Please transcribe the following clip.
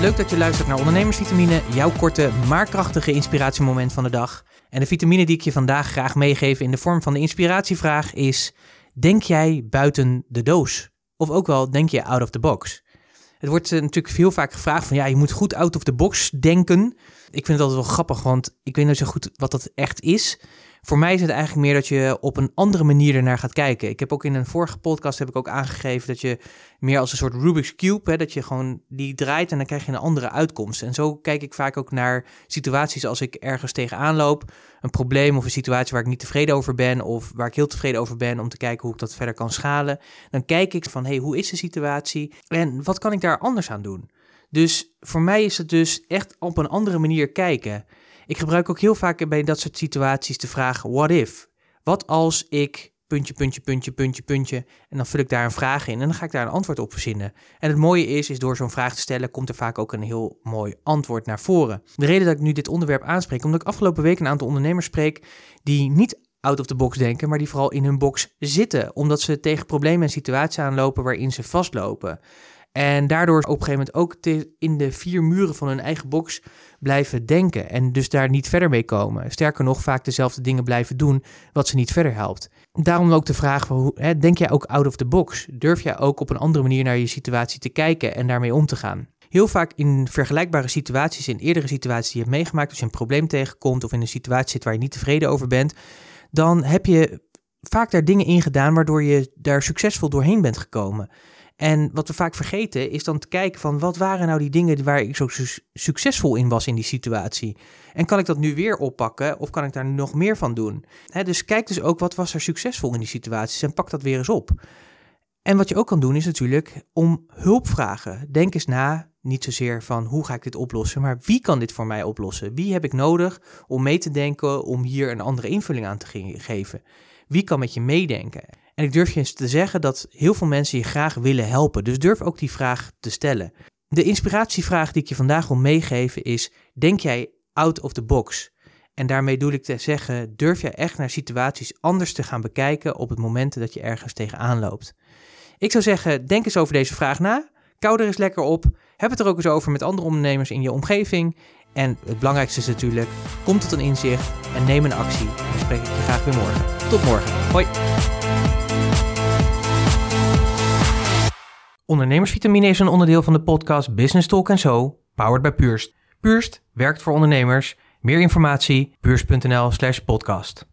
Leuk dat je luistert naar Ondernemersvitamine, jouw korte maar krachtige inspiratiemoment van de dag. En de vitamine die ik je vandaag graag meegeef in de vorm van de inspiratievraag is: Denk jij buiten de doos? Of ook wel, denk je out of the box? Het wordt uh, natuurlijk veel vaak gevraagd van ja, je moet goed out of the box denken. Ik vind het altijd wel grappig, want ik weet niet zo goed wat dat echt is. Voor mij is het eigenlijk meer dat je op een andere manier ernaar gaat kijken. Ik heb ook in een vorige podcast heb ik ook aangegeven dat je meer als een soort Rubik's Cube, hè, dat je gewoon die draait en dan krijg je een andere uitkomst. En zo kijk ik vaak ook naar situaties als ik ergens tegenaan loop, een probleem of een situatie waar ik niet tevreden over ben of waar ik heel tevreden over ben om te kijken hoe ik dat verder kan schalen. Dan kijk ik van, hey, hoe is de situatie en wat kan ik daar anders aan doen? Dus voor mij is het dus echt op een andere manier kijken. Ik gebruik ook heel vaak bij dat soort situaties de vraag: what if? Wat als ik puntje, puntje, puntje, puntje, puntje. En dan vul ik daar een vraag in en dan ga ik daar een antwoord op verzinnen. En het mooie is, is door zo'n vraag te stellen, komt er vaak ook een heel mooi antwoord naar voren. De reden dat ik nu dit onderwerp aanspreek, omdat ik afgelopen week een aantal ondernemers spreek die niet out of the box denken, maar die vooral in hun box zitten, omdat ze tegen problemen en situaties aanlopen waarin ze vastlopen. En daardoor op een gegeven moment ook in de vier muren van hun eigen box blijven denken. En dus daar niet verder mee komen. Sterker nog, vaak dezelfde dingen blijven doen wat ze niet verder helpt. Daarom ook de vraag: denk jij ook out of the box? Durf jij ook op een andere manier naar je situatie te kijken en daarmee om te gaan? Heel vaak in vergelijkbare situaties, in eerdere situaties die je hebt meegemaakt, als je een probleem tegenkomt of in een situatie zit waar je niet tevreden over bent, dan heb je vaak daar dingen in gedaan waardoor je daar succesvol doorheen bent gekomen. En wat we vaak vergeten is dan te kijken van wat waren nou die dingen waar ik zo succesvol in was in die situatie. En kan ik dat nu weer oppakken of kan ik daar nog meer van doen? dus kijk dus ook wat was er succesvol in die situaties en pak dat weer eens op. En wat je ook kan doen is natuurlijk om hulp vragen. Denk eens na, niet zozeer van hoe ga ik dit oplossen, maar wie kan dit voor mij oplossen? Wie heb ik nodig om mee te denken om hier een andere invulling aan te geven? Wie kan met je meedenken? En ik durf je eens te zeggen dat heel veel mensen je graag willen helpen. Dus durf ook die vraag te stellen. De inspiratievraag die ik je vandaag wil meegeven is: denk jij out of the box? En daarmee doe ik te zeggen: durf jij echt naar situaties anders te gaan bekijken op het moment dat je ergens tegenaan loopt? Ik zou zeggen: denk eens over deze vraag na. Kou er eens lekker op. Heb het er ook eens over met andere ondernemers in je omgeving. En het belangrijkste is natuurlijk: kom tot een inzicht en neem een actie. Dan spreek ik je graag weer morgen. Tot morgen. Hoi. Ondernemersvitamine is een onderdeel van de podcast Business Talk Zo, powered by Purst. Purst werkt voor ondernemers. Meer informatie, purst.nl slash podcast.